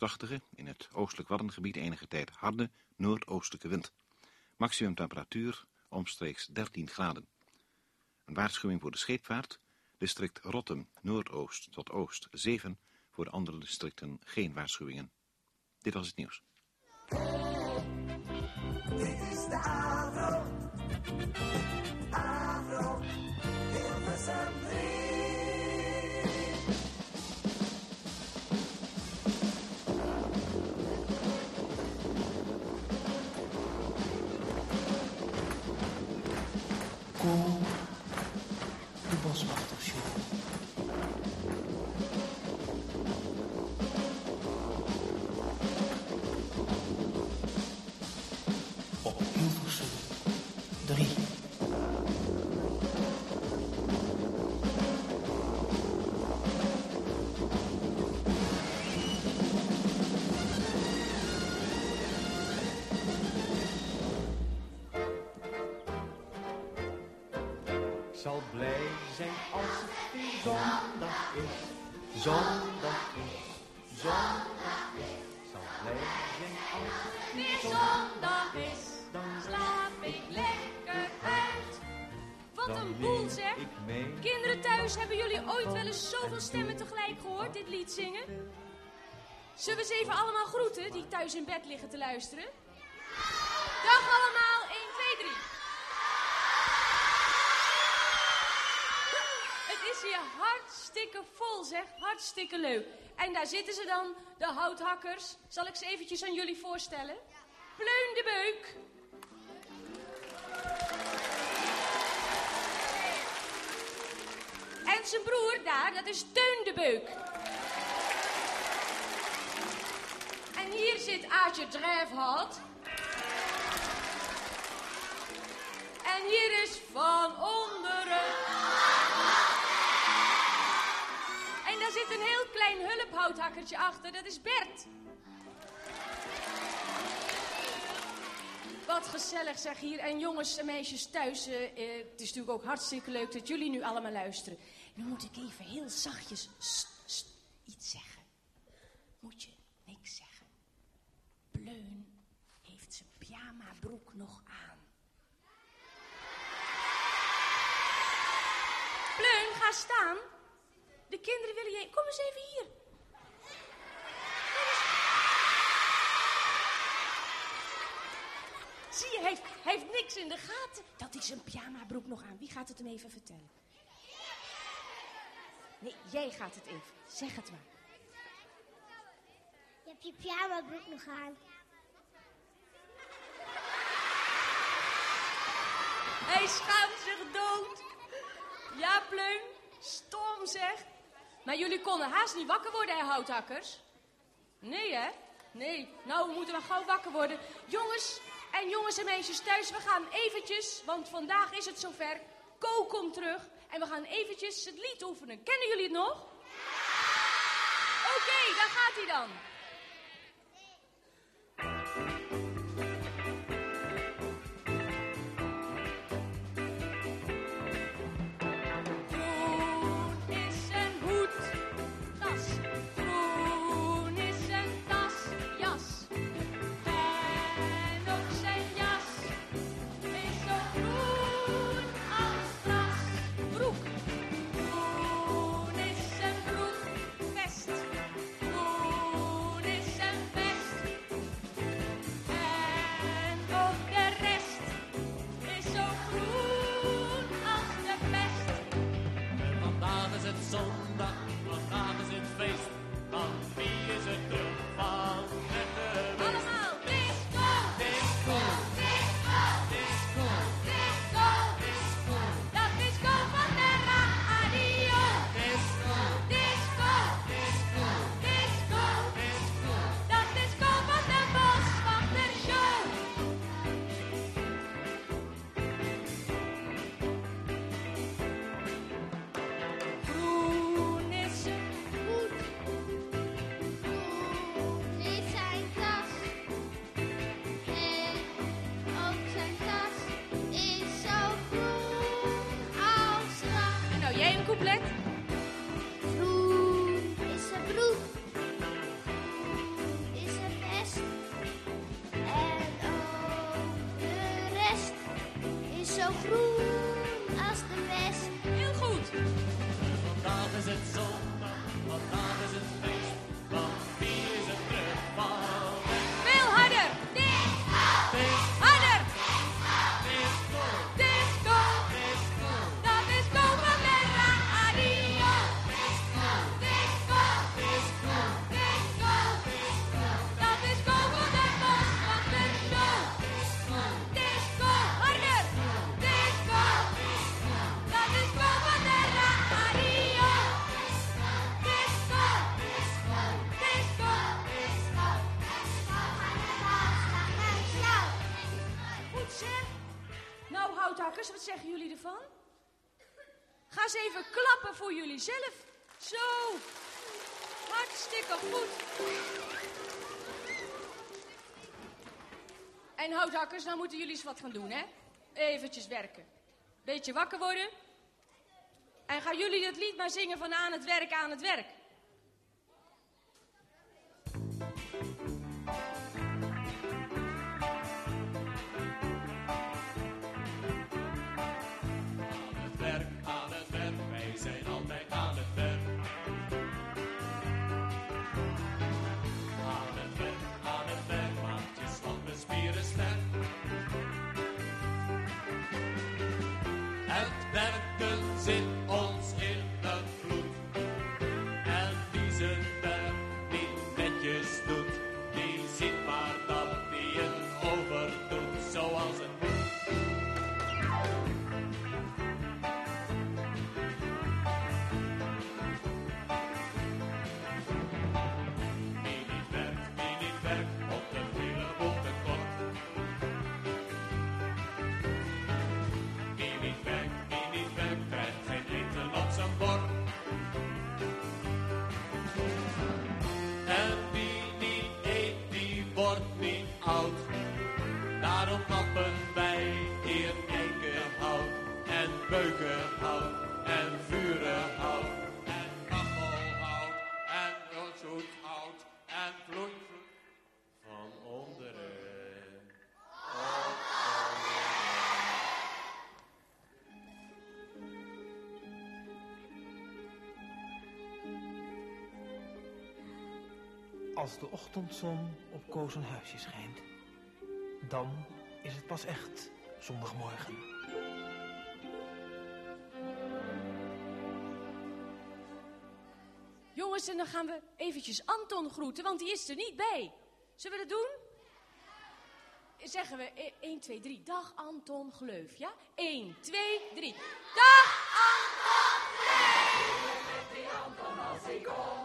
krachtige, in het oostelijk Waddengebied enige tijd harde, noordoostelijke wind. Maximum temperatuur omstreeks 13 graden. Een waarschuwing voor de scheepvaart, district Rotterdam, noordoost tot oost 7, voor de andere districten geen waarschuwingen. Dit was het nieuws. Dit is de Avro. Avro. Hilversum 3. Zoveel stemmen tegelijk gehoord, dit lied zingen? Zullen we ze even allemaal groeten, die thuis in bed liggen te luisteren? Dag allemaal, 1, 2, 3. Het is hier hartstikke vol, zeg. Hartstikke leuk. En daar zitten ze dan, de houthakkers. Zal ik ze eventjes aan jullie voorstellen? Pleun de Beuk. Zijn broer daar, dat is Teun de Beuk. En hier zit Aartje Drijfhout. En hier is Van Onderen. En daar zit een heel klein hulphouthakkertje achter, dat is Bert. Wat gezellig zeg hier. En jongens en meisjes thuis, eh, eh, het is natuurlijk ook hartstikke leuk dat jullie nu allemaal luisteren. Nu moet ik even heel zachtjes iets zeggen. Moet je niks zeggen. Pleun heeft zijn pyjamabroek nog aan. Pleun, ga staan. De kinderen willen je... Kom eens even hier. Zie je, hij heeft, heeft niks in de gaten. Dat is een pyjamabroek nog aan. Wie gaat het hem even vertellen? Nee, jij gaat het even. Zeg het maar. Je hebt je pyjamabroek nog aan. Hij schaamt zich dood. Ja, Pleun, stom zeg. Maar jullie konden haast niet wakker worden, hè, houthakkers? Nee, hè? Nee. Nou, we moeten wel gauw wakker worden. Jongens en jongens en meisjes thuis, we gaan eventjes, want vandaag is het zover. Ko komt terug en we gaan eventjes het lied oefenen. Kennen jullie het nog? Oké, daar gaat hij dan. Eens even klappen voor jullie zelf. Zo. Hartstikke goed. En houthakkers, nou moeten jullie eens wat gaan doen, hè? Eventjes werken. Beetje wakker worden. En gaan jullie het lied maar zingen van aan het werk, aan het werk. Beukenhout en vurenhout en kachelhout en roodzoethout en vloeivloed van onderen. Als de ochtendzon op Koos een huisje schijnt, dan is het pas echt zondagmorgen. En dan gaan we eventjes Anton groeten, want die is er niet bij. Zullen we dat doen? Zeggen we 1, 2, 3. Dag Anton Gleuf, ja? 1, 2, 3. Dag Anton Jippie,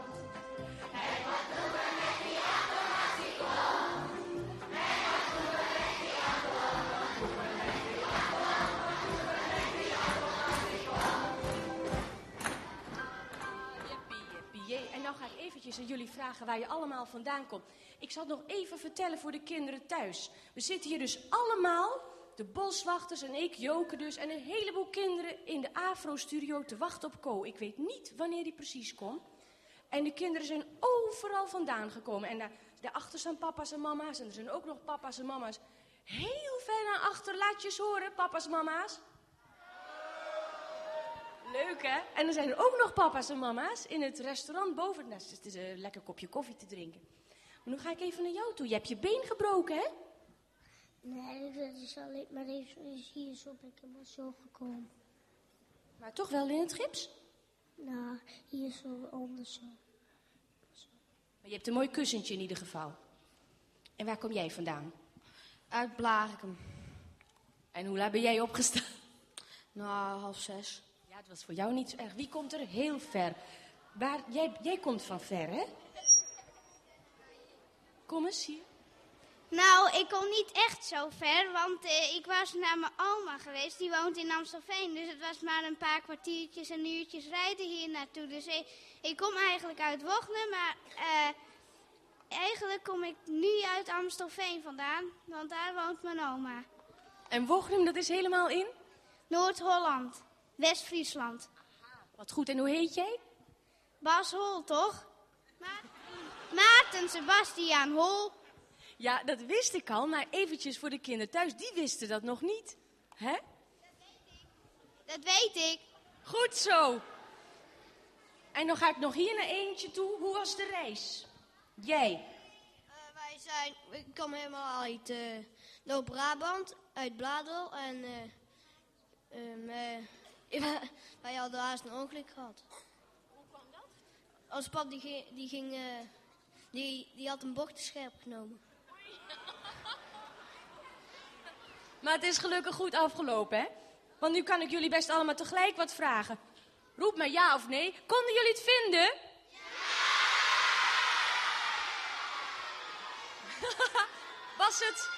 aan jullie vragen waar je allemaal vandaan komt. Ik zal het nog even vertellen voor de kinderen thuis. We zitten hier dus allemaal, de boswachters en ik, Joke dus... en een heleboel kinderen in de Afro-studio te wachten op Co. Ik weet niet wanneer die precies komt. En de kinderen zijn overal vandaan gekomen. En daar, daarachter staan papa's en mama's. En er zijn ook nog papa's en mama's. Heel ver naar achter, laat je eens horen, papa's en mama's. Leuk hè? En er zijn er ook nog papa's en mama's in het restaurant boven. Nou, het is een lekker kopje koffie te drinken. Maar nu ga ik even naar jou toe. Je hebt je been gebroken hè? Nee, dat is alleen maar even is hier zo ben ik helemaal zo gekomen. Maar toch wel in het gips. Nou, hier zo onder zo. Maar je hebt een mooi kussentje in ieder geval. En waar kom jij vandaan? Uit Blarikum. En hoe laat ben jij opgestaan? Nou, half zes. Het was voor jou niet zo erg. Wie komt er heel ver? Waar, jij, jij komt van ver, hè? Kom eens hier. Nou, ik kom niet echt zo ver, want eh, ik was naar mijn oma geweest. Die woont in Amstelveen, dus het was maar een paar kwartiertjes en uurtjes rijden hier naartoe. Dus ik, ik kom eigenlijk uit Wochten, maar eh, eigenlijk kom ik nu uit Amstelveen vandaan, want daar woont mijn oma. En Wochnum, dat is helemaal in? Noord-Holland, West-Friesland. Wat goed, en hoe heet jij? Bas Hol, toch? Ma Maarten Sebastiaan Hol. Ja, dat wist ik al, maar eventjes voor de kinderen thuis, die wisten dat nog niet. Hè? Dat weet ik. Goed zo. En dan ga ik nog hier naar eentje toe. Hoe was de reis? Jij? wij zijn, ik kom helemaal uit eh Noord-Brabant, uit Bladel. En eh, eh, wij hadden haast een ongeluk gehad. Hoe kwam dat? Ons pap die ging, die, ging eh, die, die had een bocht te scherp genomen. Maar het is gelukkig goed afgelopen, hè? Want nu kan ik jullie best allemaal tegelijk wat vragen. Roep maar ja of nee. Konden jullie het vinden? was het...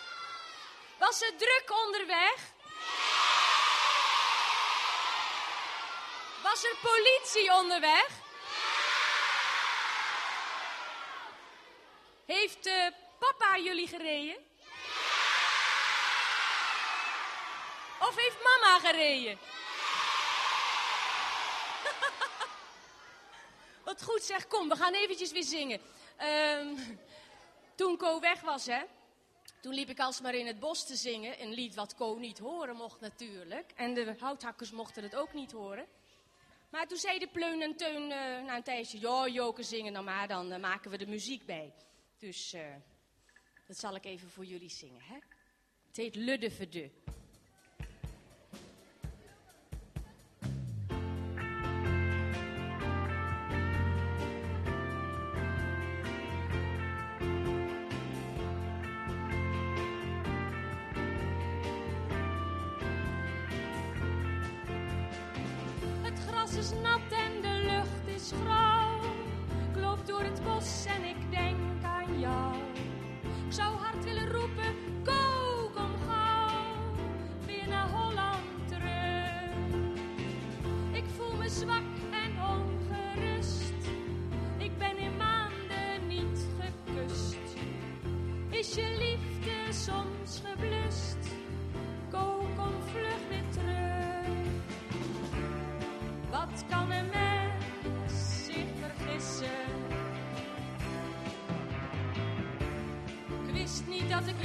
Was het druk onderweg? Was er politie onderweg? Heeft eh, papa jullie gereden? Of heeft mama gereden? Wat goed zeg, kom, we gaan eventjes weer zingen. Ehm, toen Co weg was, hè, toen liep ik alsmaar in het bos te zingen. Een lied wat Co niet horen mocht natuurlijk. En de houthakkers mochten het ook niet horen. Maar toen zeiden Pleun en Teun eh, na een tijdje... Ja, Joke, zingen dan maar, dan eh, maken we de muziek bij. Dus eh, dat zal ik even voor jullie zingen, hè. Het heet Ludde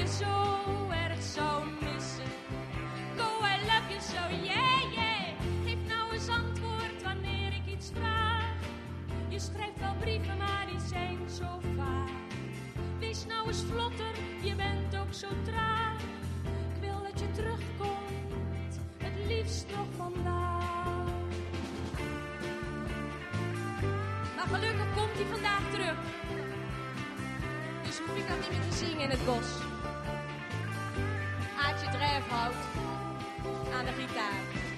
je zo erg zou missen. Go, I love you so, yeah, yeah. Geef nou eens antwoord wanneer ik iets vraag. Je schrijft wel brieven, maar die zijn zo vaag. Wees nou eens vlotter, je bent ook zo traag. Ik wil dat je terugkomt, het liefst nog vandaag. Maar gelukkig komt hij vandaag terug. Dus hoef ik dat niet meer te zingen in het bos. Aartje Drijfhout aan de gitaar.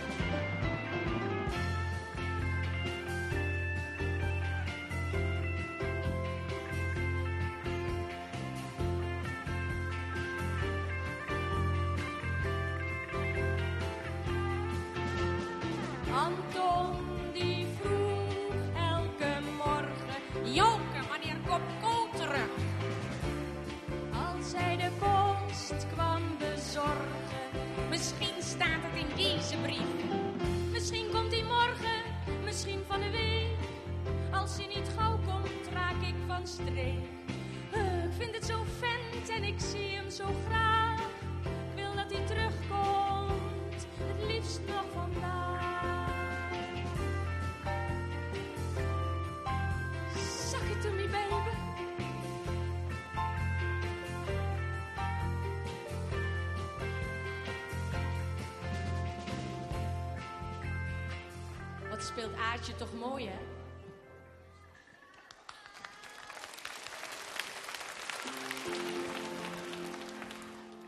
Speelt Aartje toch mooi, hè?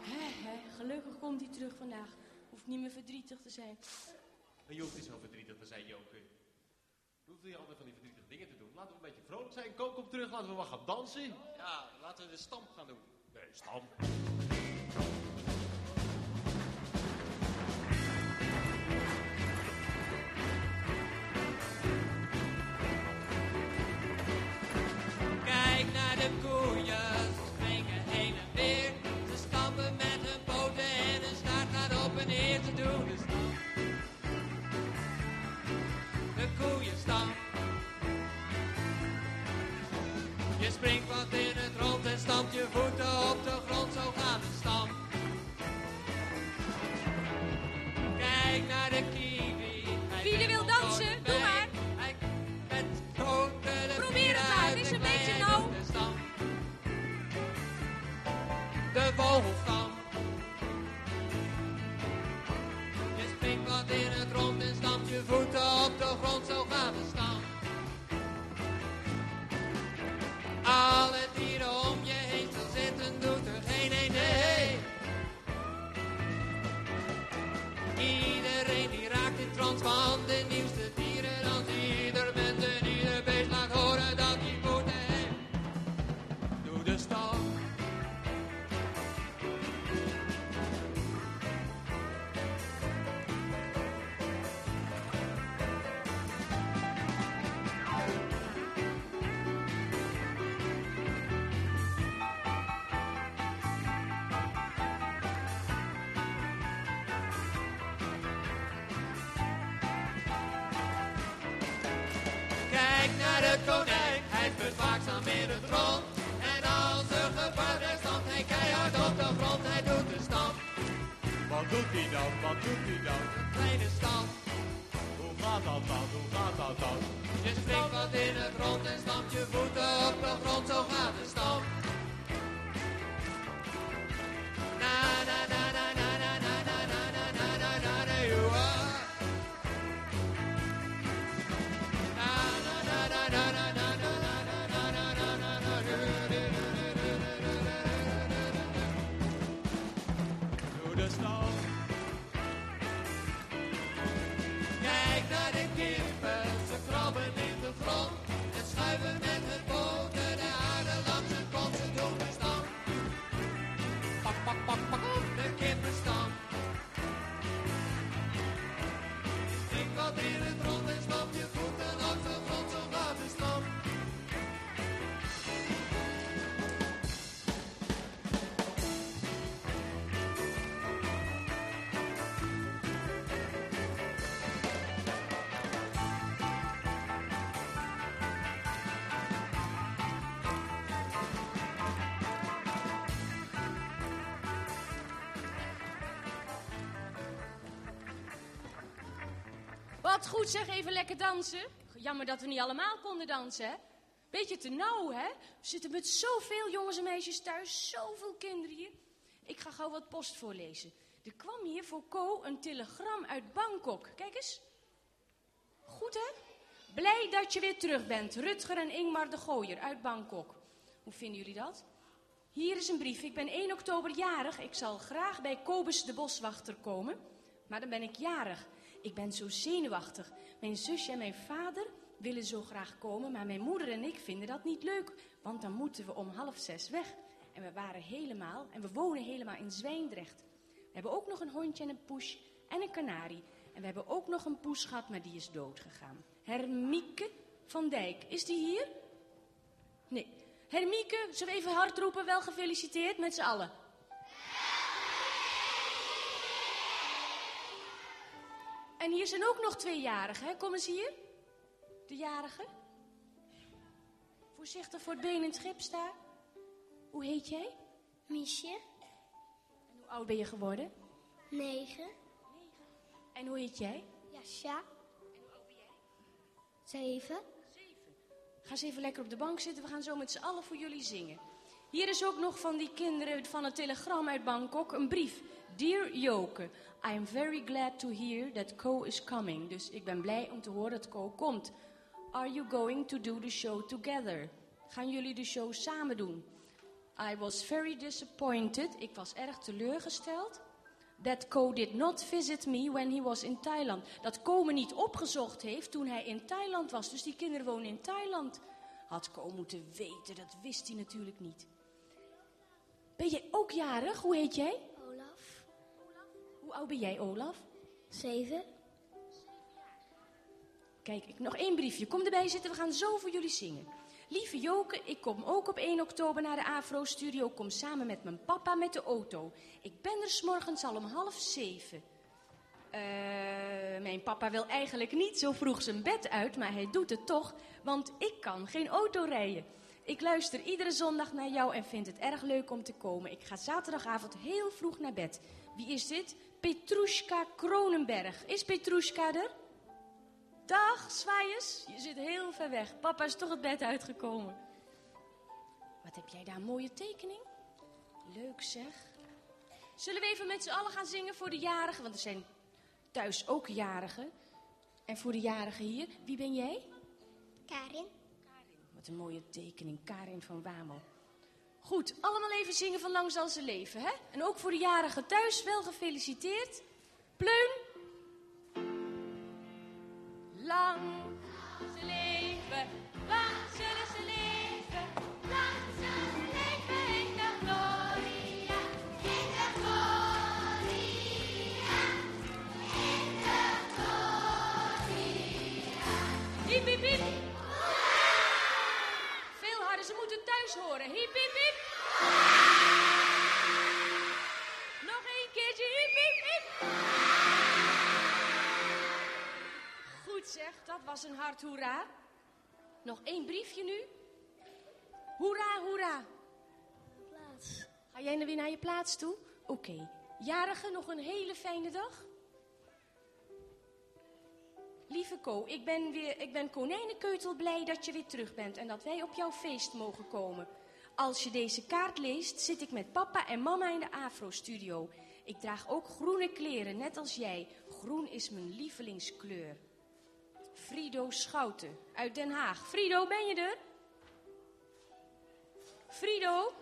Hè, hè, Gelukkig komt hij terug vandaag. Hoeft niet meer verdrietig te zijn. Je hoeft niet zo verdrietig te zijn, Joke. Je hoeft niet altijd van die verdrietige dingen te doen. Laten we een beetje vrolijk zijn. Kook kom terug, laten we wat gaan dansen. Ja, laten we de stamp gaan doen. Nee, stam. Je springt konijn, hij speurt waakzaam in het rond. En als er gevaar is, stamt hij keihard op de grond, hij doet de stamp. Wat doet hij dan, wat doet hij dan? Een kleine Wat goed zeg, even lekker dansen. Jammer dat we niet allemaal konden dansen, hè? Beetje te nauw, hè? We zitten met zoveel jongens en meisjes thuis, zoveel kinderen hier. Ik ga gauw wat post voorlezen. Er kwam hier voor Co een telegram uit Bangkok. Kijk eens. Goed, hè? Blij dat je weer terug bent. Rutger en Ingmar de Gooier uit Bangkok. Hoe vinden jullie dat? Hier is een brief. Ik ben 1 oktober jarig. Ik zal graag bij Kobus de boswachter komen. Maar dan ben ik jarig. Ik ben zo zenuwachtig. Mijn zusje en mijn vader willen zo graag komen, maar mijn moeder en ik vinden dat niet leuk. Want dan moeten we om half zes weg. En we waren helemaal, en we wonen helemaal in Zwijndrecht. We hebben ook nog een hondje en een poes en een kanarie. En we hebben ook nog een poes gehad, maar die is dood gegaan. Hermieke van Dijk, is die hier? Nee. Hermieke, zullen we even hard roepen? Wel gefeliciteerd met z'n allen. En hier zijn ook nog twee jarigen, hè? Kom eens hier. De jarigen. Voorzichtig voor het been in het schip staan. Hoe heet jij? Miesje, En hoe oud ben je geworden? negen. En hoe heet jij? Jasja. Zeven. Ga eens even lekker op de bank zitten. We gaan zo met z'n allen voor jullie zingen. Hier is ook nog van die kinderen van het telegram uit Bangkok een brief. Dear Joke, I am very glad to hear that Co is coming. Dus ik ben blij om te horen dat Co komt. Are you going to do the show together? Gaan jullie de show samen doen? I was very disappointed. Ik was erg teleurgesteld. That Co did not visit me when he was in Thailand. Dat Co me niet opgezocht heeft toen hij in Thailand was. Dus die kinderen wonen in Thailand. Had Co moeten weten, dat wist hij natuurlijk niet. Ben jij ook jarig? Hoe heet jij? Hoe oud ben jij, Olaf? Zeven. Kijk, ik, nog één briefje. Kom erbij zitten, we gaan zo voor jullie zingen. Lieve Joke, ik kom ook op 1 oktober naar de Afro-studio. Kom samen met mijn papa met de auto. Ik ben er s'morgens al om half zeven. Eh, mijn papa wil eigenlijk niet zo vroeg zijn bed uit, maar hij doet het toch, want ik kan geen auto rijden. Ik luister iedere zondag naar jou en vind het erg leuk om te komen. Ik ga zaterdagavond heel vroeg naar bed. Wie is dit? Petrushka Kronenberg. Is Petrushka er? Dag, zwaaiers. Je zit heel ver weg. Papa is toch het bed uitgekomen. Wat heb jij daar een mooie tekening? Leuk zeg. Zullen we even met z'n allen gaan zingen voor de jarigen? Want er zijn thuis ook jarigen. En voor de jarigen hier, wie ben jij? Karin. Wat een mooie tekening, Karin van Wamel. Goed, allemaal even zingen van lang zal ze leven, hè? En ook voor de jarigen thuis, wel gefeliciteerd. Pleun. Lang ze leven, lang zullen ze leven, lang zullen ze leven in de gloria, in de gloria, in de gloria. Hiep, hiep. Veel harder, ze moeten thuis horen. Hiep, hiep. Was een hard hoera. Nog één briefje nu. Hoera, hoera. Plaats. Ga jij nou weer naar je plaats toe? Oké. Jarige, nog een hele fijne dag. Lieve Ko, ik ben, weer, ik ben konijnenkeutel blij dat je weer terug bent en dat wij op jouw feest mogen komen. Als je deze kaart leest, zit ik met papa en mama in de Afro-studio. Ik draag ook groene kleren, net als jij. Groen is mijn lievelingskleur. Frido Schouten uit Den Haag. Frido, ben je er? Frido?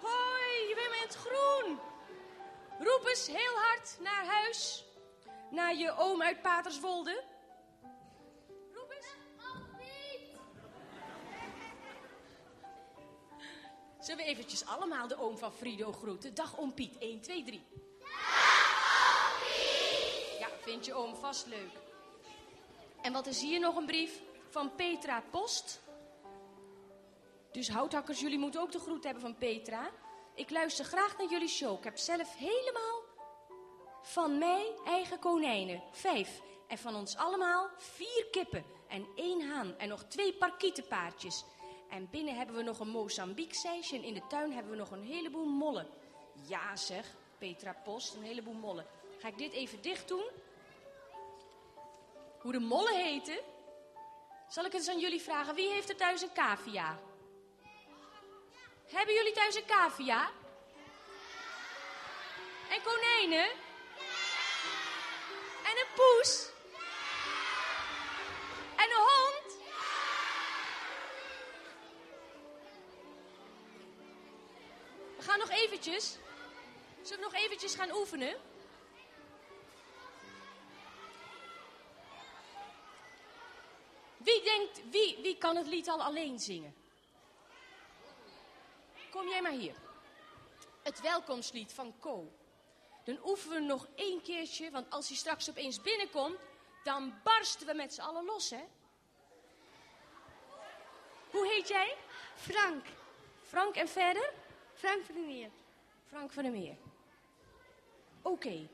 Hoi, je bent met groen. Roep eens heel hard naar huis. Naar je oom uit Paterswolde. Roep eens. Zullen we eventjes allemaal de oom van Frido groeten? Dag oom Piet. 1, 2, 3. Vind je oom vast leuk. En wat is hier nog een brief van Petra Post? Dus houthakkers, jullie moeten ook de groet hebben van Petra. Ik luister graag naar jullie show. Ik heb zelf helemaal van mij eigen konijnen. Vijf. En van ons allemaal vier kippen en één haan en nog twee parkietenpaardjes. En binnen hebben we nog een Mozambique-seisje en in de tuin hebben we nog een heleboel mollen. Ja zeg, Petra Post, een heleboel mollen. Ga ik dit even dicht doen? Hoe de mollen heten? Zal ik eens aan jullie vragen? Wie heeft er thuis een cavia? Hebben jullie thuis een cavia? En konijnen? En een poes? En een hond? We gaan nog eventjes. Zullen we nog eventjes gaan oefenen? Wie denkt, wie, wie kan het lied al alleen zingen? Kom jij maar hier. Het welkomstlied van Co. Dan oefenen we nog één keertje, want als hij straks opeens binnenkomt, dan barsten we met z'n allen los, hè? Hoe heet jij? Frank. Frank en verder? Frank van der Meer. Frank van der Meer. Oké.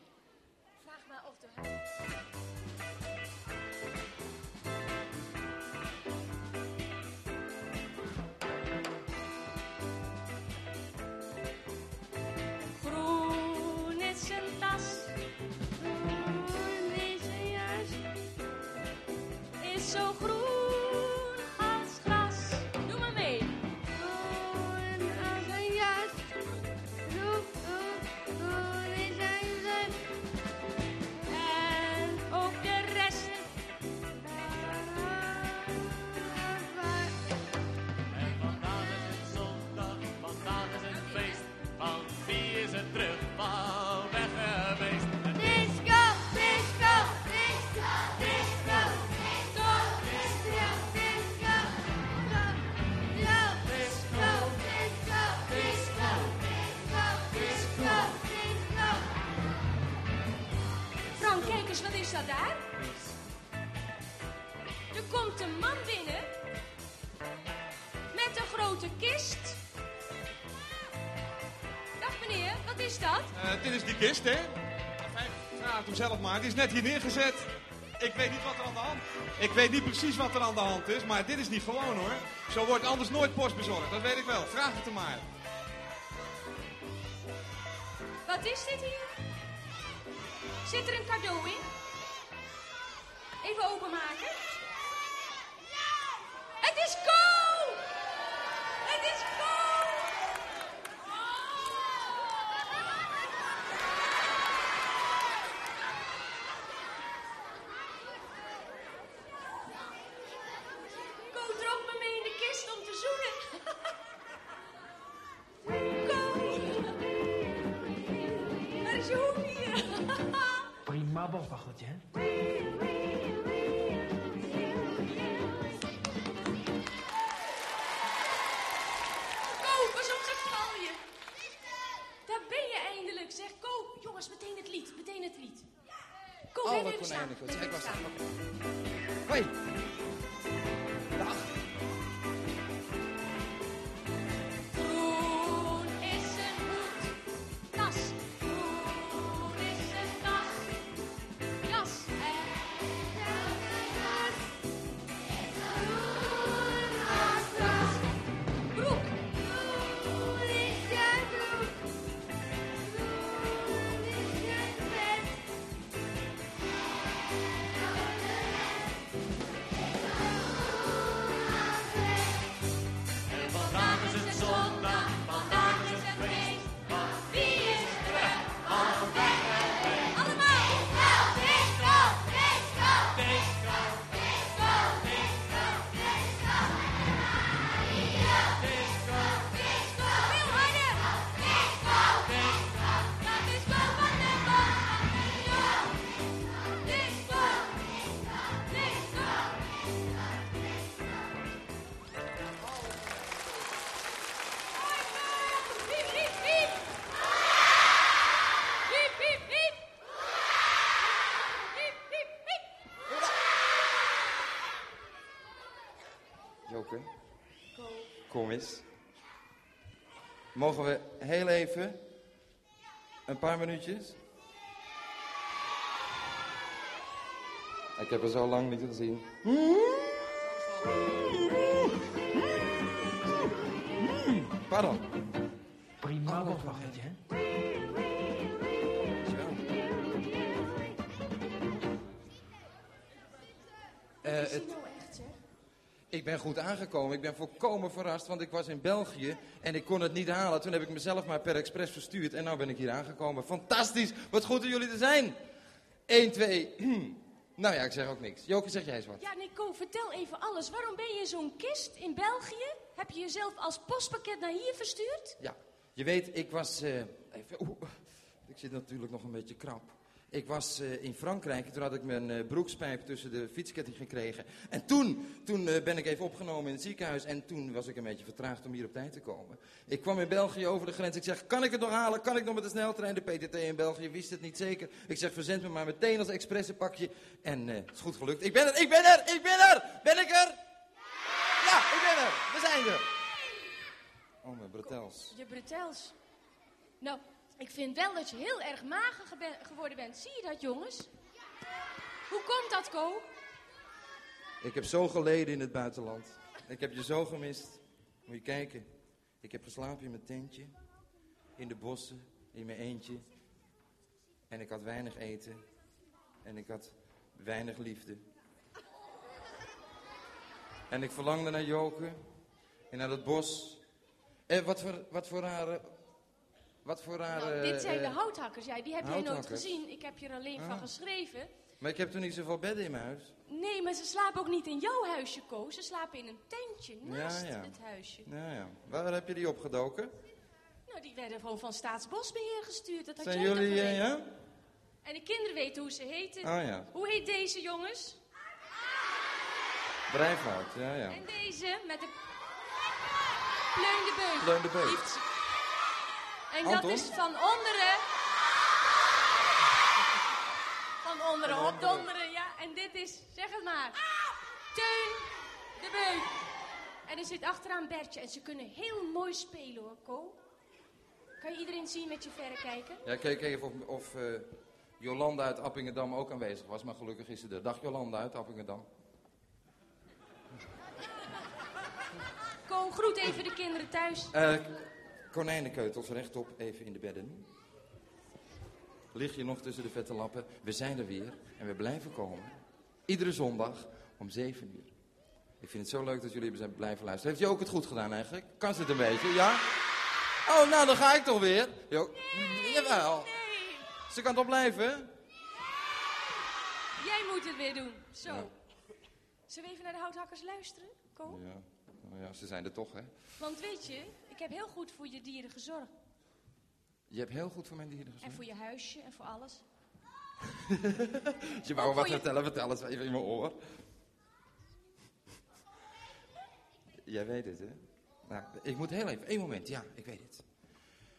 Kist, hè? Vraag het hem zelf maar. Die is net hier neergezet. Ik weet niet wat er aan de hand Ik weet niet precies wat er aan de hand is, maar dit is niet gewoon hoor. Zo wordt anders nooit post bezorgd, dat weet ik wel. Vraag het hem maar. Wat is dit hier? Zit er een cadeau in? Even openmaken. Jongens, meteen het lied, meteen het lied. Ko, blijf Alle even staan. even staan. Hoi. Dennis. Mogen we heel even, een paar minuutjes? Ik heb er zo lang niet gezien. Pardon. Prima hè? Eh, Is het- het nou echt, zeg? Ik ben goed aangekomen. Ik ben volkomen verrast, want ik was in België en ik kon het niet halen. Toen heb ik mezelf maar per expres verstuurd en nu ben ik hier aangekomen. Fantastisch, wat goed om jullie te zijn. 1, 2. nou ja, ik zeg ook niks. Joke, zeg jij eens wat. Ja, Nico, vertel even alles. Waarom ben je zo'n kist in België? Heb je jezelf als postpakket naar hier verstuurd? Ja, je weet, ik was. eh, even, ik zit natuurlijk nog een beetje krap. Ik was eh, in Frankrijk, toen had ik mijn eh, broekspijp tussen de fietsketting gekregen. En toen, toen eh, ben ik even opgenomen in het ziekenhuis en toen was ik een beetje vertraagd om hier op tijd te komen. Ik kwam in België over de grens. Ik zeg, kan ik het nog halen? Kan ik nog met de sneltrein? De PTT in België wist het niet zeker. Ik zeg, verzend me maar meteen als expressenpakje. En het is goed gelukt. Ik ben er, ik ben er, ik ben er! Ben ik er? Ja, ik ben er! We zijn er! Oh, mijn bretels. Je bretels. Nou, ik vind wel dat je heel erg mager geworden bent. Zie je dat, jongens? Hoe komt dat, Ko? Ik heb zo geleden in het buitenland. Ik heb je zo gemist. Moet je kijken. Ik heb geslapen in mijn tentje. In de bossen. In mijn eentje. En ik had weinig eten. En ik had weinig liefde. En ik verlangde naar Joke. En naar het bos. En wat voor, wat voor rare... Wat voor rare... Nou, dit zijn de eh, houthakkers. Ja, die heb jij nooit gezien. Ik heb je er alleen van Ah. geschreven. Maar ik heb toch niet zoveel bedden in mijn huis? Nee, maar ze slapen ook niet in jouw huisje, Ko. Ze slapen in een tentje naast ja. het huisje. Ja. Waar heb je die opgedoken? Nou, die werden gewoon van Staatsbosbeheer gestuurd. Dat had Zijn jij jullie, eh, ja? En de kinderen weten hoe ze heten. Oh ja. Hoe heet deze, jongens? Breifout, ja, ja. En deze met de... Pleun de Beuk. Pleun de Beuk. En dat is van onderen... Van onderen op donderen, ja. En dit is, zeg het maar... Teun de Beuk. En er zit achteraan Bertje. En ze kunnen heel mooi spelen, hoor, Ko. Kan je iedereen zien met je verrekijker? Ja, keek even of, of eh, Jolanda uit Appingedam ook aanwezig was, maar gelukkig is ze er. Dag Jolanda uit Appingedam. Ko, groet even de kinderen thuis. Eh konijnenkeutels rechtop, even in de bedden. Lig je nog tussen de vette lappen? We zijn er weer en we blijven komen. Iedere zondag om 7 uur. Ik vind het zo leuk dat jullie zijn blijven luisteren. Heeft je ook het goed gedaan eigenlijk? Kan ze het een beetje, ja? Oh, nou dan ga ik toch weer. Jo Jawel. Ze kan toch blijven? Jij moet het weer doen. Zo. Ja. Zullen we even naar de houthakkers luisteren, Ko? Ja, nou ja, ze zijn er toch, hè? Want weet je, ik heb heel goed voor je dieren gezorgd. Je hebt heel goed voor mijn dieren En gezorgd. voor je huisje en voor alles. Je wou wat je- vertellen, vertel het even in mijn oor. Jij weet het, hè? Nou, ik moet heel even, één moment, ja, ik weet het.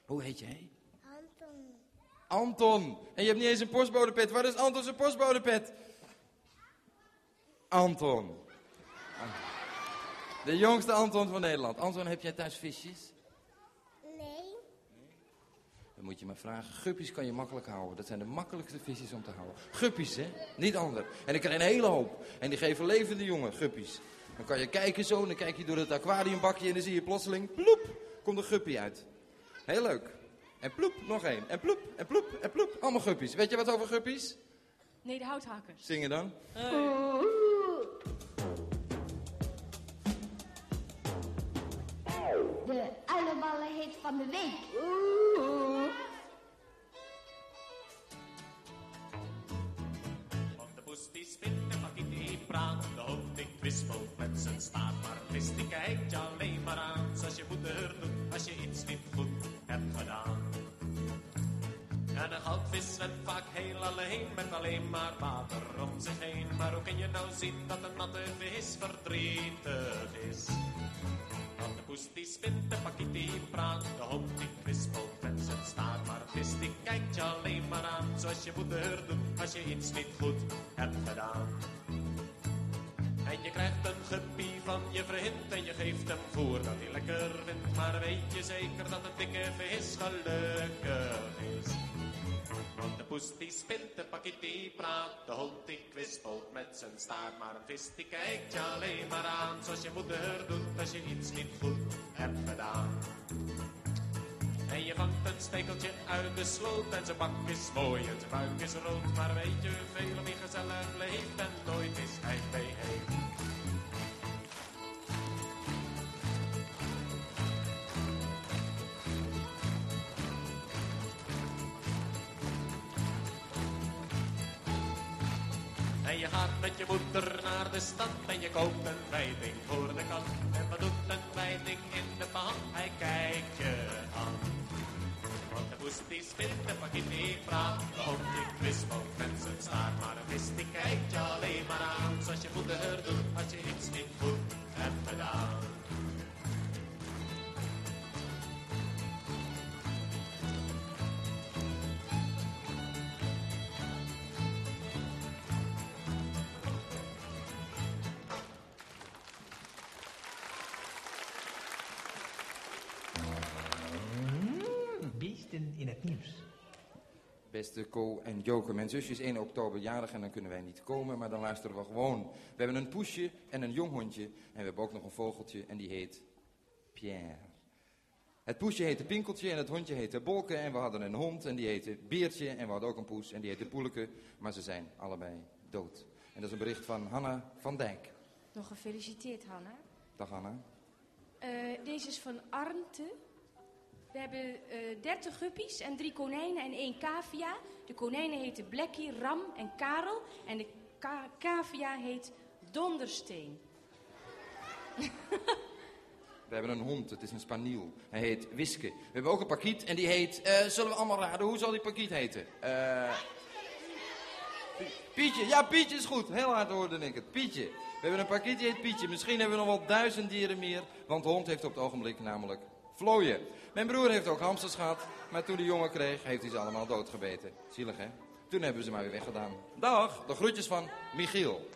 Hoe heet jij? Anton. Anton. En je hebt niet eens een postbodepet. Wat is Anton zijn postbodepet? Anton. De jongste Anton van Nederland. Anton, heb jij thuis visjes? Nee. Dan moet je maar vragen. Guppies kan je makkelijk houden. Dat zijn de makkelijkste visjes om te houden. Guppies, hè? Niet ander. En ik krijg een hele hoop. En die geven levende jongen, guppies. Dan kan je kijken zo, en dan kijk je door het aquariumbakje en dan zie je plotseling, ploep, komt een guppy uit. Heel leuk. En ploep, nog één. En ploep, en ploep, en ploep. Allemaal guppies. Weet je wat over guppies? Nee, de houthakkers. Zingen dan. De uilenballen hit van de week. Want de poes die spint en pakket die praat. De hond die kwispelt met zijn staart. Maar vis die kijkt je alleen maar aan. Zoals je moeder doet als je iets niet goed hebt gedaan. En een goudvis zwemt vaak heel alleen met alleen maar water om zich heen. Maar hoe kun je nou zien dat een natte vis verdrietig is? Want de poes die spint, de pakket die praat, de hond die kwispelt met zijn. Maar het vis die kijkt je alleen maar aan, zoals je moeder doet als je iets niet goed hebt gedaan. En je krijgt een gepie van je verhint en je geeft hem voer dat hij lekker vindt. Maar weet je zeker dat het dikke vis gelukkig is? De poes die spint, de pakket die praat, de hond die kwispelt met zijn staart. Maar een vis die kijkt je alleen maar aan, zoals je moeder doet als je iets niet goed hebt gedaan. En je vangt een stekeltje uit de sloot en zijn bak is mooi en zijn buik is rood. Maar weet je veel wie gezellig leeft en nooit is hij bij je gaat met je moeder naar de stad en je koopt een wijting voor de kat. En wat doet een wijting in de pan? Hij kijkt je aan. Want de poes die spint, de die praat, hond die kwispelt met zijn staart. Maar een vis die kijkt je alleen maar aan, zoals je moeder doet als je iets Beste Co en Joke, mijn zusje is 1 oktober jarig en dan kunnen wij niet komen, maar dan luisteren we gewoon. We hebben een poesje en een jong hondje en we hebben ook nog een vogeltje en die heet Pierre. Het poesje heette Pinkeltje en het hondje heette Bolke en we hadden een hond en die heette Beertje en we hadden ook een poes en die heette Poeleke, maar ze zijn allebei dood. En dat is een bericht van Hanna van Dijk. Nog gefeliciteerd, Hanna. Dag Hanna. Eh, deze is van Arnte. We hebben eh 30 guppies en drie konijnen en één cavia. De konijnen heten Blackie, Ram en Karel. En de ka- cavia heet Dondersteen. We hebben een hond, het is een spaniel. Hij heet Wiske. We hebben ook een pakiet en die heet... eh, zullen we allemaal raden, hoe zal die pakiet heten? Pie- Pietje, ja Pietje is goed. Heel hard hoorde ik het. Pietje. We hebben een pakiet die heet Pietje. Misschien hebben we nog wel duizend dieren meer. Want de hond heeft op het ogenblik namelijk vlooien. Mijn broer heeft ook hamsters gehad. Maar toen hij jongen kreeg, heeft hij ze allemaal doodgebeten. Zielig hè? Toen hebben we ze maar weer weggedaan. Dag, de groetjes van Michiel.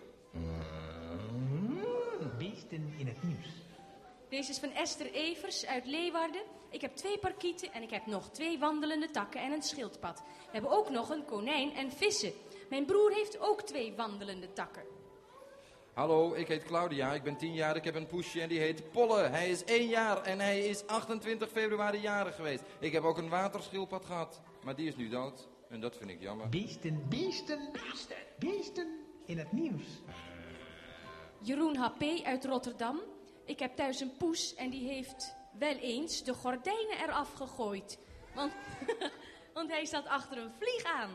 Beesten in het nieuws. Deze is van Esther Evers uit Leeuwarden. Ik heb twee parkieten en ik heb nog twee wandelende takken en een schildpad. We hebben ook nog een konijn en vissen. Mijn broer heeft ook twee wandelende takken. Hallo, ik heet Claudia, ik ben 10 jaar, ik heb een poesje en die heet Polle. Hij is 1 jaar en hij is 28 februari jarig geweest. Ik heb ook een waterschildpad gehad, maar die is nu dood. En dat vind ik jammer. Beesten, beesten, beesten, beesten in het nieuws. Jeroen HP uit Rotterdam. Ik heb thuis een poes en die heeft wel eens de gordijnen eraf gegooid. Want, want hij zat achter een vlieg aan.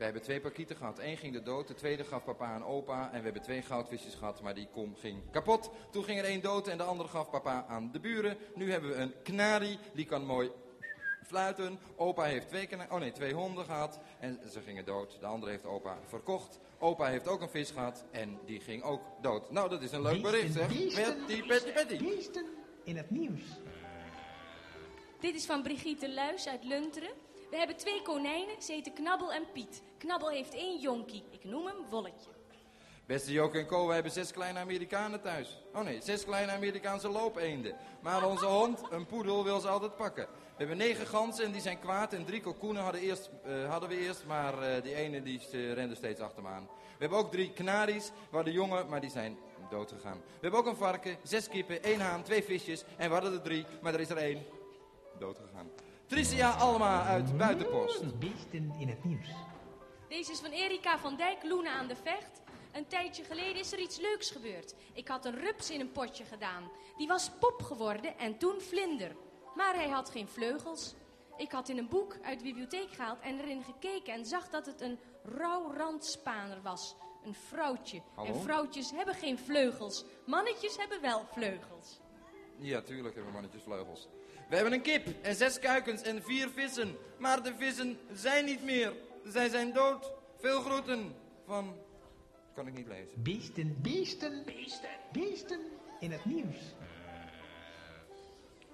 We hebben twee parkieten gehad. Eén ging de dood, de tweede gaf papa aan opa. En we hebben twee goudvisjes gehad, maar die kom ging kapot. Toen ging er één dood en de andere gaf papa aan de buren. Nu hebben we een knarie, die kan mooi fluiten. Opa heeft twee, oh nee, twee honden gehad en ze gingen dood. De andere heeft opa verkocht. Opa heeft ook een vis gehad en die ging ook dood. Nou, dat is een leuk bericht, zeg. Petty, petty, petty. Beesten in het nieuws. Dit is van Brigitte Luis uit Lunteren. We hebben twee konijnen, ze heten Knabbel en Piet. Knabbel heeft één jonkie. Ik noem hem Wolletje. Beste Joke en Co, we hebben zes kleine Amerikanen thuis. Oh nee, zes kleine Amerikaanse loopeenden. Maar onze hond, een poedel, wil ze altijd pakken. We hebben negen ganzen en die zijn kwaad. En drie kalkoenen hadden, eerst, eh, hadden we eerst, maar eh, die ene die eh, rende steeds achter me aan. We hebben ook drie kanaries, we hadden jongen, maar die zijn dood gegaan. We hebben ook een varken, zes kippen, één haan, twee visjes. En we hadden er drie, maar er is er één dood gegaan. Tricia Alma uit Buitenpost. Beesten in het nieuws. Deze is van Erika van Dijk, Loenen aan de Vecht. Een tijdje geleden is er iets leuks gebeurd. Ik had een rups in een potje gedaan. Die was pop geworden en toen vlinder. Maar hij had geen vleugels. Ik had in een boek uit de bibliotheek gehaald en erin gekeken en zag dat het een rouwrandspaner was. Een vrouwtje. Hallo? En vrouwtjes hebben geen vleugels. Mannetjes hebben wel vleugels. Ja, tuurlijk hebben mannetjes vleugels. We hebben een kip en zes kuikens en vier vissen. Maar de vissen zijn niet meer. Zij zijn dood. Veel groeten van... Kan ik niet lezen. Beesten, beesten, beesten, beesten in het nieuws.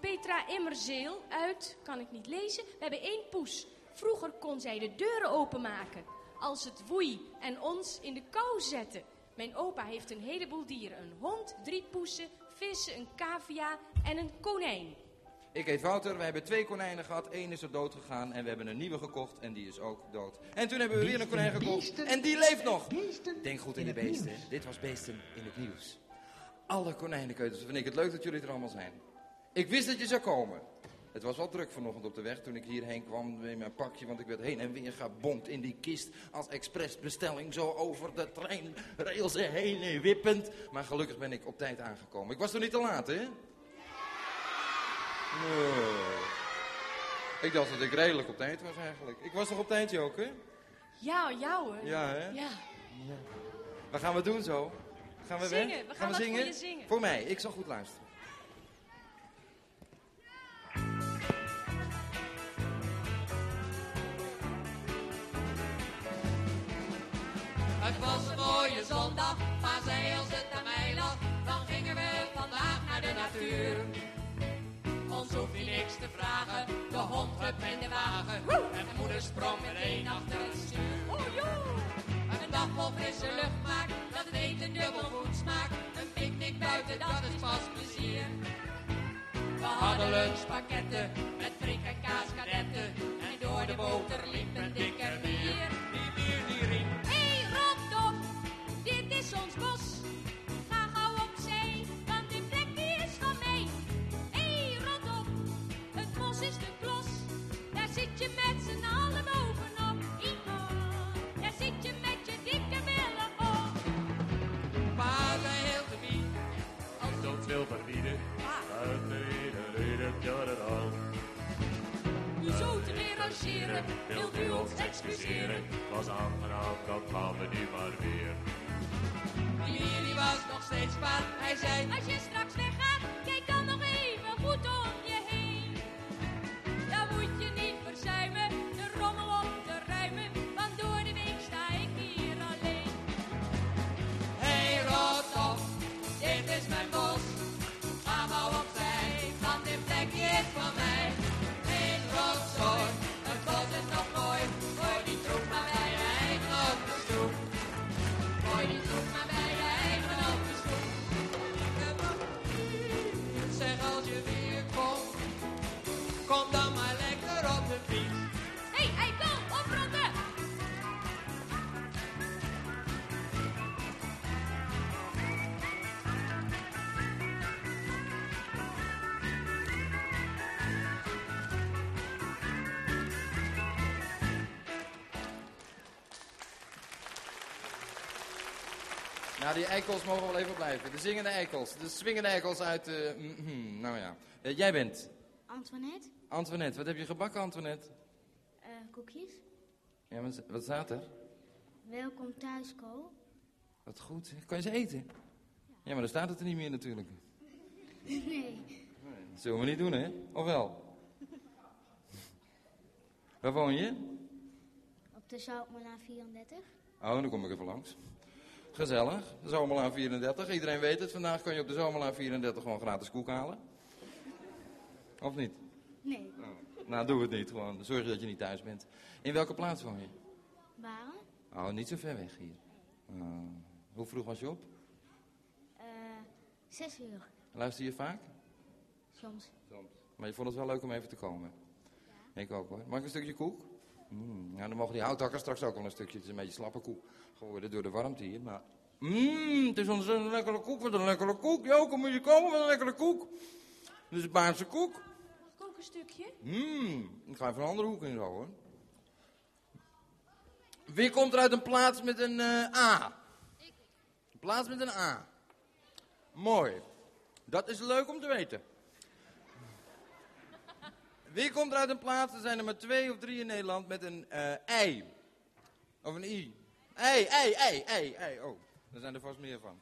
Petra Immerzeel uit, kan ik niet lezen. We hebben één poes. Vroeger kon zij de deuren openmaken. Als het woei en ons in de kou zette. Mijn opa heeft een heleboel dieren. Een hond, drie poesen, vis, een cavia en een konijn. Ik heet Wouter, wij hebben twee konijnen gehad. Eén is er dood gegaan en we hebben een nieuwe gekocht en die is ook dood. En toen hebben we weer een konijn gekocht en die leeft nog. Denk goed in de beesten. Dit was Beesten in het nieuws. Alle konijnenkeutels vind ik het leuk dat jullie er allemaal zijn. Ik wist dat je zou komen. Het was wel druk vanochtend op de weg toen ik hierheen kwam in mijn pakje, want ik werd heen en weer gebomd in die kist als expressbestelling zo over de treinrails heen wippend. Maar gelukkig ben ik op tijd aangekomen. Ik was toch niet te laat, hè? Nee. Ik dacht dat ik redelijk op tijd was eigenlijk. Ik was toch op tijd, Joke? Ja, jou hoor. Ja, hè? Ja. Wat gaan we doen zo? Gaan we Zingen, weg? we gaan voor je zingen. Voor mij, ik zal goed luisteren. Het was een mooie zondag, maar zei als het aan mij lag, dan gingen we vandaag naar de natuur. Ons hoeft je niks te vragen, de hond hup in de wagen, en moeder sprong er een achter het stuur. Een dag vol frisse lucht maakt, dat het eten dubbel goed smaakt, een picknick buiten, dat is pas plezier. We hadden lunchpakketten met frik en kaaskadetten, en door de boter liep een dikke bier. Die bier die riep. Hé, hey, rotdop, dit is ons bos. Was aangenaam, dan gaan we nu maar weer. die was nog steeds kwaad. Hij zei, Als je die eikels mogen wel even blijven. De zingende eikels, de swingende eikels uit... eh, mhm, nou ja. Eh, jij bent Antoinette, Antoinette. Wat heb je gebakken, Antoinette? eh, koekjes. Ja, wat, wat staat er? Welkom thuis, Ko. Wat goed. Kan je ze eten? Ja, maar dan staat het er niet meer natuurlijk. Nee. Dat zullen we niet doen, hè? Of wel? Waar woon je? Op de Zoutmela 34. Oh, dan kom ik even langs. Gezellig. De Zomerlaan 34. Iedereen weet het. Vandaag kan je op de Zomerlaan 34 gewoon gratis koek halen. Of niet? Nee. Nou, doe het niet. Gewoon zorg dat je niet thuis bent. In welke plaats woon je? Waren? Oh, niet zo ver weg hier. Oh. hoe vroeg was je op? Eh, zes uur. Luister je vaak? Soms. Maar je vond het wel leuk om even te komen? Ik ook hoor. Mag ik een stukje koek? Mm, nou, dan mogen die houthakkers straks ook wel een stukje. Het is een beetje slappe koek geworden door de warmte hier. Maar mmm, het is ontzettend lekkere koek. Wat een lekkere koek. Joke, moet je komen met een lekkere koek. Dit is Baarse koek. Mag ik ook een stukje? Mmm, ik ga even een andere hoek in zo hoor. Wie komt er uit een plaats met een eh, A? Een plaats met een A. Mooi. Dat is leuk om te weten. Wie komt er uit een plaats, er zijn er maar twee of drie in Nederland, met een eh I? Of een I? Ei, ei, ei, ei, ei. Oh, daar zijn er vast meer van.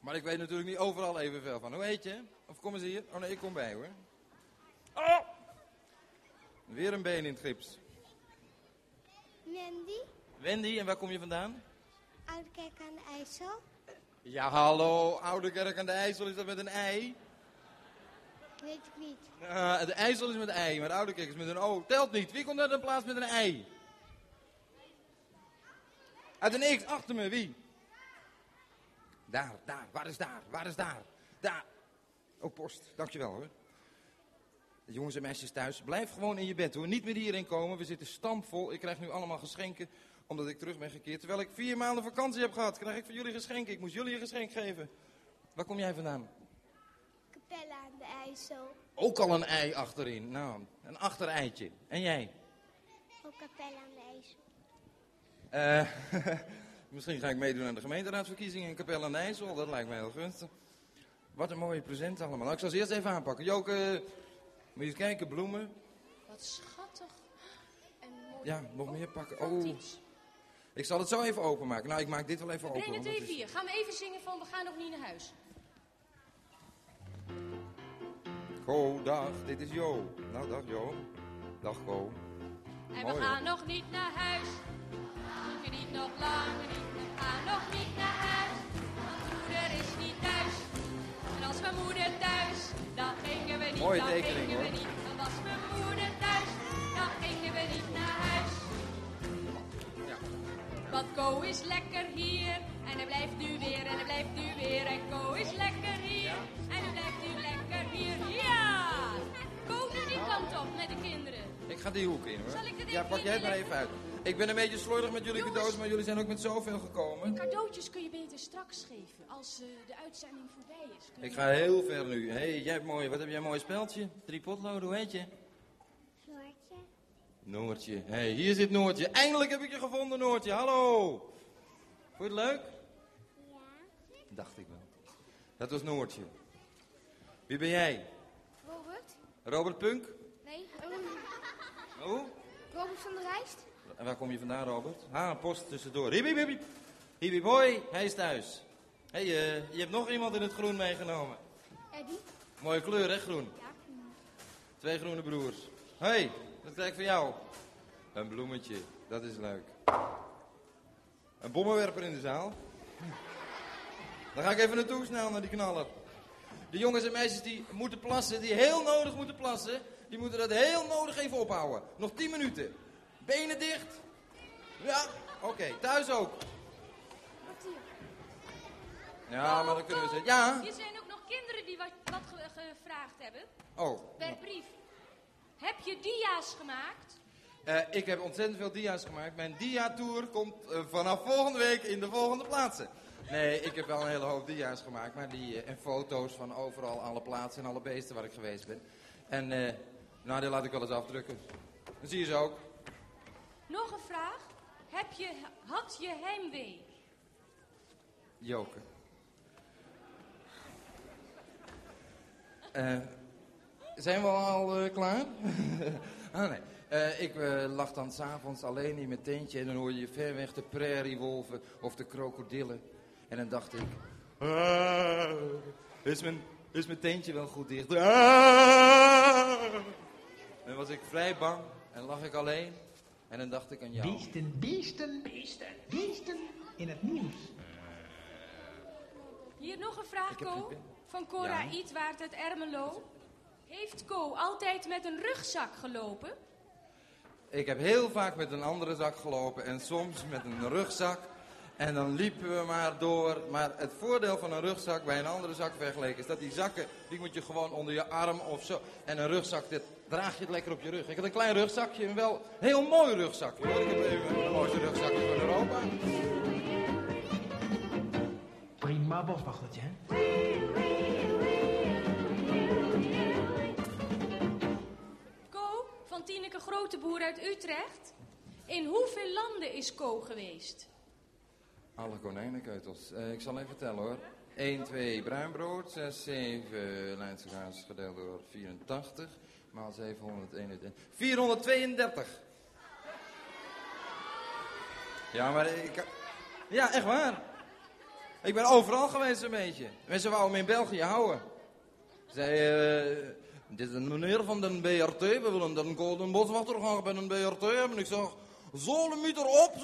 Maar ik weet natuurlijk niet overal evenveel van. Hoe heet je? Of kom eens hier? Oh nee, ik kom bij hoor. Oh! Weer een been in het gips. Wendy, Wendy, en waar kom je vandaan? Oude Kerk aan de IJssel. Ja, hallo, Oude Kerk aan de IJssel, is dat met een ei? Weet ik niet. Uh, de IJssel is met een ei, maar de Oude is met een O. Telt niet. Wie komt uit een plaats met een ei? Uit een X, achter me, wie? Daar, daar, waar is daar, waar is daar? Daar. Oh, post. Dankjewel hoor. Jongens en meisjes thuis, blijf gewoon in je bed hoor. Niet meer hierin komen. We zitten stampvol. Ik krijg nu allemaal geschenken omdat ik terug ben gekeerd. Terwijl ik vier maanden vakantie heb gehad, krijg ik van jullie geschenken. Ik moest jullie een geschenk geven. Waar kom jij vandaan? Ook al een ei achterin. Nou, een achtereitje. En jij? Ook Capelle aan de IJssel. Eh, misschien ga ik meedoen aan de gemeenteraadsverkiezingen in Capelle aan de IJssel. Dat lijkt me heel gunstig. Wat een mooie present allemaal. Nou, ik zal ze eerst even aanpakken. Joke, moet je eens kijken, bloemen. Wat schattig. En mooi. Ja, nog meer pakken. Oh, ik zal het zo even openmaken. Nou, ik maak dit wel even open. Breng het even is- hier. Gaan we even zingen van we gaan nog niet naar huis. Go, dag, dit is Jo. Nou, dag Jo. Dag Go. En Mooi, we hoor. gaan nog niet naar huis. Nog niet, nog lang niet. We gaan nog niet naar huis. Want moeder is niet thuis. En als mijn moeder thuis, dan gingen we niet. Mooie dan tekening, gingen we niet. Dan was mijn moeder thuis, dan gingen we niet naar huis. Want Ko is lekker hier. En hij blijft nu weer, en hij blijft nu weer. En Ko is lekker hier. En hij blijft nu lekker hier. Ja! Nu die kant op met de kinderen. Ik ga die hoek in hoor. Zal ik het ja, pak jij het maar even uit. Ik ben een beetje slordig met jullie Jongens. cadeaus, maar jullie zijn ook met zoveel gekomen. Cadeautjes kun je beter straks geven, als eh, de uitzending voorbij is. Kun je- Ik ga heel ver nu. Hé, hey, jij hebt mooi. Wat heb jij een mooi speltje? Drie potloden, hoe heet je? Floortje. Noortje. Hé, hey, hier zit Noortje. Eindelijk heb ik je gevonden, Noortje. Hallo. Vond je het leuk? Ja. Dacht ik wel. Dat was Noortje. Wie ben jij? Robert? Robert Punk? Nee, Oh? Robert van der Rijst? En waar kom je vandaan, Robert? Ah, een post tussendoor. Hiep, hiep, hiep, hoi. Hij is thuis. Hé, hey, eh, je hebt nog iemand in het groen meegenomen. Eddie? Mooie kleur, hè, groen? Ja. Twee groene broers. Hé, hey, dat krijg ik van jou. Een bloemetje, dat is leuk. Een bommenwerper in de zaal. Dan ga ik even naartoe snel naar die knaller. De jongens en meisjes die moeten plassen, die heel nodig moeten plassen, die moeten dat heel nodig even ophouden. Nog 10 minuten. Benen dicht. Ja, oké. Thuis ook. Ja, maar dan kunnen we zeggen. Ja. Hier zijn ook nog kinderen die wat, wat ge- gevraagd hebben. Oh, Per brief. Heb je dia's gemaakt? Eh, ik heb ontzettend veel dia's gemaakt. Mijn dia-tour komt eh, vanaf volgende week in de volgende plaatsen. Nee, ik heb wel een hele hoop dia's gemaakt. Maar die, eh, en foto's van overal, alle plaatsen en alle beesten waar ik geweest ben. En eh, nou, die laat ik wel eens afdrukken. Dan zie je ze ook. Nog een vraag. Heb je, had je heimwee? Joker. Eh, zijn we al klaar? ah, nee. Ik lag dan s'avonds alleen in mijn tentje en dan hoor je ver weg de prairiewolven of de krokodillen. En dan dacht ik, "Ah, is, mijn, is mijn tentje wel goed dicht? Ah." En dan was ik vrij bang en lag ik alleen. En dan dacht ik aan jou. Beesten, beesten, beesten, beesten in het nieuws. Hier nog een vraag, pen. Van Cora Ja. Ietwaard uit Ermelo. Heeft Ko altijd met een rugzak gelopen? Ik heb heel vaak met een andere zak gelopen en soms met een rugzak. En dan liepen we maar door. Maar het voordeel van een rugzak bij een andere zak vergeleken is dat die zakken, die moet je gewoon onder je arm of zo. En een rugzak, dat draag je het lekker op je rug. Ik had een klein rugzakje, een wel een heel mooi rugzakje. Hoor. Ik heb even de mooiste rugzakje van Europa. Prima boswachtertje, hè? Ko van Tineke Groteboer uit Utrecht. In hoeveel landen is Ko geweest? Alle konijnenkeutels. Eh, ik zal even tellen hoor. 1, 2 bruinbrood, 6, 7 Leidse gedeeld door 84, maal 721. 432! Ja, maar ik... Ja, echt waar. Ik ben overal geweest een beetje. Mensen wouden me in België houden. Zei, eh, dit is een meneer van de BRT, we willen een golden boswachter gaan bij een BRT hebben. Ik zeg, zollemieter op.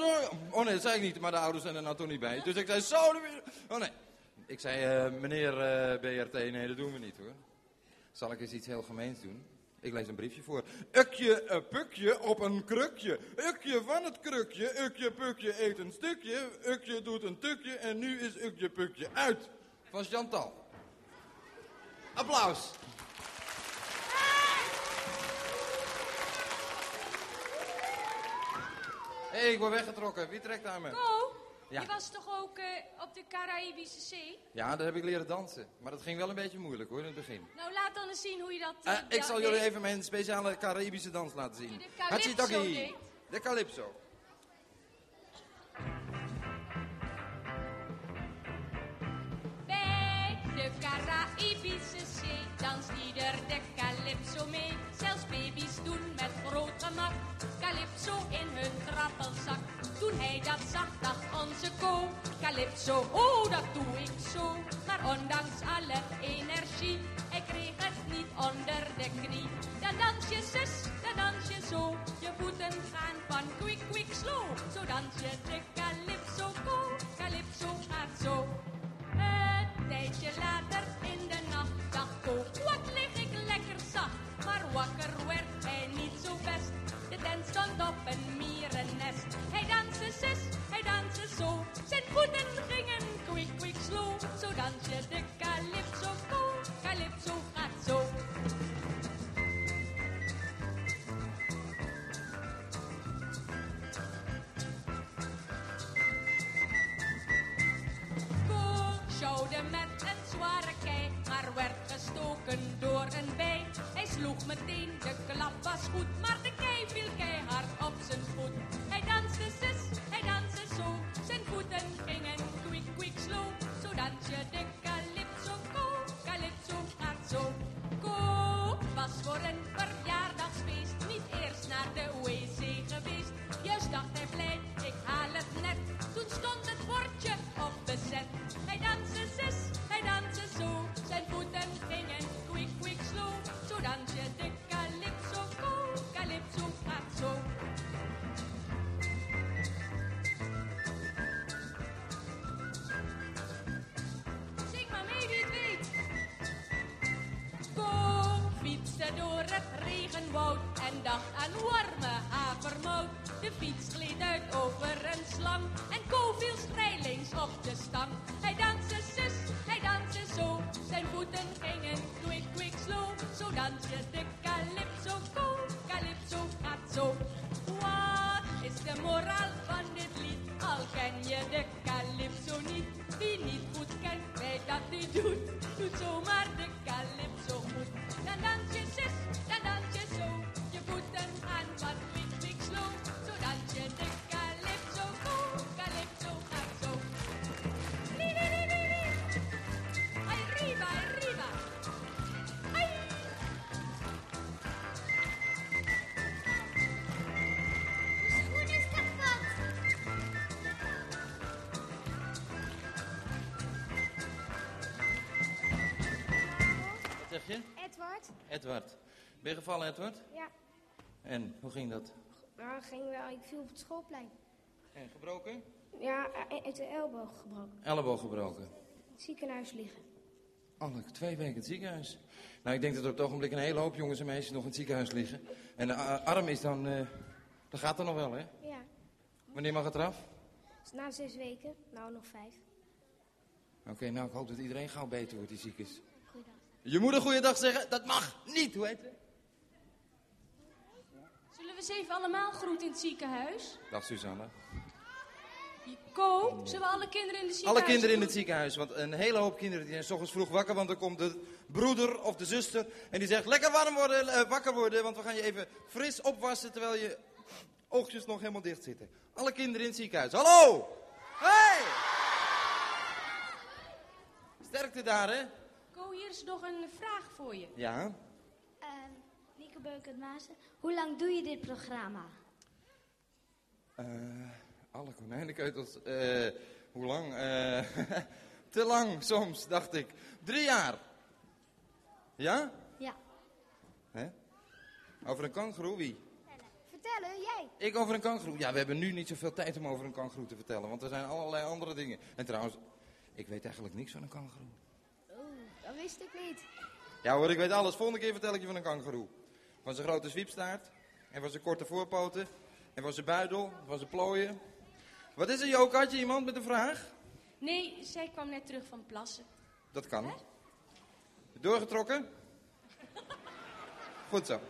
Oh nee, dat zei ik niet, maar de ouders zijn er nou toch niet bij. Dus ik zei, zollemieter. Oh nee. Ik zei, eh, meneer eh, BRT, nee, dat doen we niet hoor. Zal ik eens iets heel gemeens doen? Ik lees een briefje voor. Ukje, een pukje op een krukje. Ukje van het krukje. Ukje, pukje eet een stukje. Ukje doet een tukje. En nu is Ukje, pukje uit. Van Chantal. Applaus. Hé, hey, ik word weggetrokken. Wie trekt aan me? Ko, Ja. je was toch ook eh, op de Caraïbische Zee? Ja, daar heb ik leren dansen. Maar dat ging wel een beetje moeilijk hoor, in het begin. Nou, laat dan eens zien hoe je dat... Eh, eh, ik zal jullie even mijn speciale Caribische dans laten zien. De calypso deed. De calypso. Bij de Caraïbische Zee danst ieder de calypso mee. Baby's doen met groot gemak calypso in hun trappelzak. Toen hij dat zag, dacht onze ko, calypso, oh dat doe ik zo. De fiets gleed uit over een slang en Ko viel strijlings op de stang. Hij danste zus, hij danste zo, zijn voeten gingen quick, quick, slow. Zo dans je de calypso, Ko, calypso gaat zo. Wat is de moraal van dit lied? Al ken je de calypso niet. Wie niet goed kent, weet dat hij doet. Doet zomaar Edward? Ben je gevallen, Edward? Ja. En, hoe ging dat? Nou, ging wel. Ik viel op het schoolplein. En, gebroken? Ja, eh, uit de elleboog gebroken. Elleboog gebroken. In het ziekenhuis liggen. Alle twee weken in het ziekenhuis. Nou, ik denk dat er op het ogenblik een hele hoop jongens en meisjes nog in het ziekenhuis liggen. En de arm is dan, eh dat gaat er nog wel, hè? Ja. Wanneer mag het eraf? Na zes weken, nou nog vijf. Oké, nou, ik hoop dat iedereen gauw beter wordt die ziek is. Je moeder goeiedag zeggen, dat mag niet, hoe heet het? Zullen we ze even allemaal groeten in het ziekenhuis? Dag Suzanne. Ko, zullen we alle kinderen in het ziekenhuis Alle kinderen in het ziekenhuis, want een hele hoop kinderen die zijn 's ochtends vroeg wakker, want er komt de broeder of de zuster en die zegt lekker warm worden, eh, wakker worden, want we gaan je even fris opwassen terwijl je oogjes nog helemaal dicht zitten. Alle kinderen in het ziekenhuis, hallo! Hey! Sterkte daar, hè? Ko, hier is nog een vraag voor je. Ja. Ehm Nieke Beuk uit Maassen. Hoe lang doe je dit programma? Eh, alle konijnenkeutels, eh, hoe lang? Eh, te lang soms, dacht ik. Drie jaar. Ja? Ja. Hè? Over een kangoeroe, wie? Vertellen, jij. Ik over een kangoeroe. Ja, we hebben nu niet zoveel tijd om over een kangoeroe te vertellen, want er zijn allerlei andere dingen. En trouwens, ik weet eigenlijk niks van een kangoeroe. Dat wist ik niet. Ja hoor, ik weet alles. Volgende keer vertel ik je van een kangoeroe. Van zijn grote zwiepstaart, en van zijn korte voorpoten, en van zijn buidel, van zijn plooien. Wat is er, Joke? Had je iemand met een vraag? Nee, zij kwam net terug van plassen. Dat kan. Doorgetrokken? Goed zo.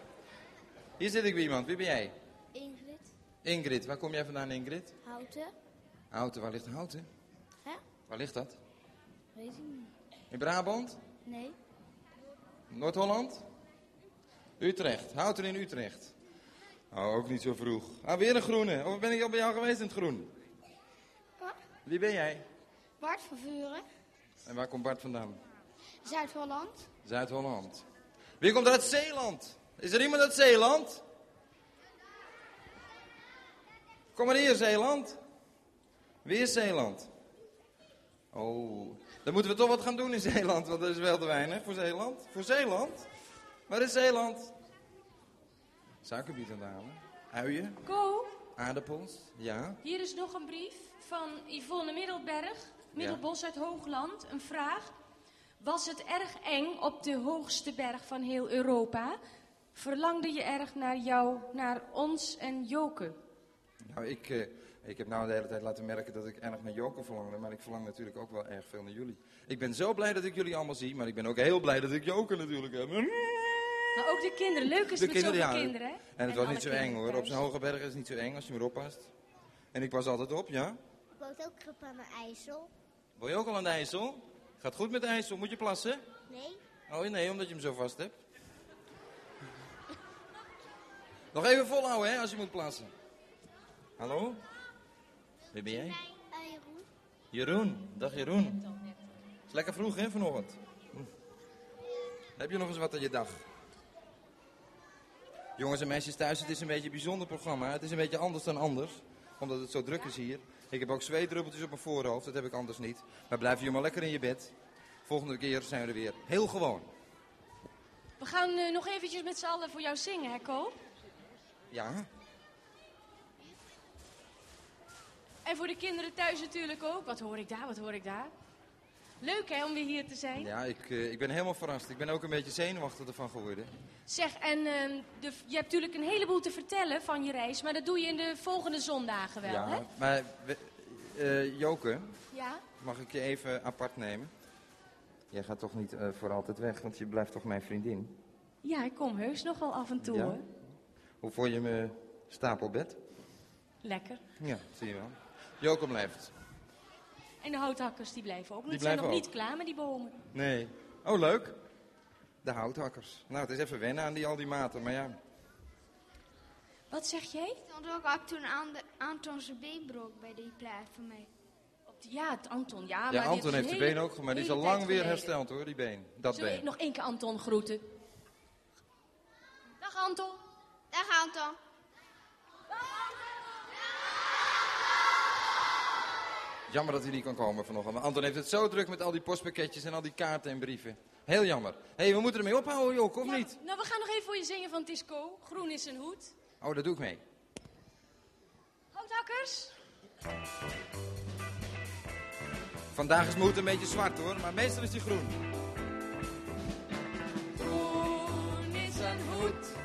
Hier zit ik bij iemand. Wie ben jij? Ingrid. Ingrid. Waar kom jij vandaan, Ingrid? Houten. Houten. Waar ligt Houten? Hè? Waar ligt dat? Weet ik niet. In Brabant? Nee. Noord-Holland? Utrecht. Houten in Utrecht. Oh, ook niet zo vroeg. Ah, weer een groene. Of ben ik al bij jou geweest in het groen? Wat? Wie ben jij? Bart van Vuren. En waar komt Bart vandaan? Zuid-Holland. Zuid-Holland. Wie komt uit Zeeland? Is er iemand uit Zeeland? Kom maar hier, Zeeland. Wie is Zeeland? Oh, dan moeten we toch wat gaan doen in Zeeland, want dat is wel te weinig voor Zeeland. Voor Zeeland? Waar is Zeeland? Suikerbiet aan het halen. Uien, Ko, aardappels, ja. hier is nog een brief van Yvonne Middelberg, Middelbos uit Hoogland. Een vraag. Was het erg eng op de hoogste berg van heel Europa? Verlangde je erg naar jou, naar ons en Joke? Nou, ik, eh, ik heb nou de hele tijd laten merken dat ik erg naar Joker verlangde, maar ik verlang natuurlijk ook wel erg veel naar jullie. Ik ben zo blij dat ik jullie allemaal zie, maar ik ben ook heel blij dat ik Joker natuurlijk heb. Maar ook de kinderen. Leuk is De het met zoveel ja. kinderen, hè? En het was niet zo eng kinderen hoor. Op zijn hoge berg is het niet zo eng als je maar oppast. En ik pas altijd op, ja? Ik woon ook op aan de IJssel. Wil je ook al aan de IJssel? Gaat goed met de IJssel. Moet je plassen? Nee. Oh nee, omdat je hem zo vast hebt. Nog even volhouden hè, als je moet plassen. Hallo? Wie ben jij? Uh, Jeroen. Jeroen. Dag Jeroen. Is lekker vroeg hè, vanochtend. Hm. Heb je nog eens wat aan je dag? Jongens en meisjes thuis, het is een beetje een bijzonder programma. Het is een beetje anders dan anders, omdat het zo druk is hier. Ik heb ook zweetdruppeltjes op mijn voorhoofd, dat heb ik anders niet. Maar blijf je maar lekker in je bed. Volgende keer zijn we er weer. Heel gewoon. We gaan eh, nog eventjes met z'n allen voor jou zingen, hè, Ko? Ja? En voor de kinderen thuis natuurlijk ook. Wat hoor ik daar, wat hoor ik daar? Leuk, hè, om weer hier te zijn. Ja, ik, eh, ik ben helemaal verrast. Ik ben ook een beetje zenuwachtig ervan geworden. Zeg, en ehm, de, je hebt natuurlijk een heleboel te vertellen van je reis, maar dat doe je in de volgende zondagen wel, ja, hè? maar we- eh, Joke, Ja? mag ik je even apart nemen? Jij gaat toch niet eh, voor altijd weg, want je blijft toch mijn vriendin? Ja, ik kom heus nog wel af en toe, Ja? Hoe vond je me stapelbed? Lekker. Ja, zie je wel. Joke blijft. En de houthakkers, die blijven ook. Die Die zijn nog niet klaar met die bomen. Nee. Oh, leuk. De houthakkers. Nou, het is even wennen aan die, al die maten, maar ja. Wat zeg jij? stond ook al toen aan de Anton zijn been brok bij die plaat van mij. Op de- ja, het Anton, ja. Ja, maar dit Anton heeft de been ook, maar die is al lang weer geleden. hersteld hoor, die been. Dat Zullen been. nog één keer Anton groeten? Dag Anton. Dag Anton. Jammer dat hij niet kan komen vanochtend. Maar Anton heeft het zo druk met al die postpakketjes en al die kaarten en brieven. Heel jammer. Hé, hey, we moeten ermee ophouden, joh, of niet? Nou, we gaan nog even voor je zingen van Tisco. Groen is een hoed. Oh, dat doe ik mee. Houthakkers. Vandaag is mijn hoed een beetje zwart hoor, maar meestal is die groen. Groen is een hoed.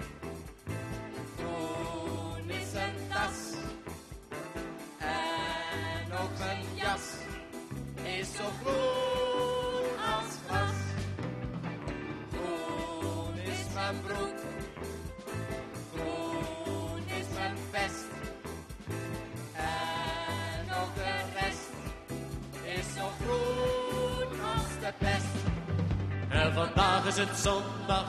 Vandaag is het zondag,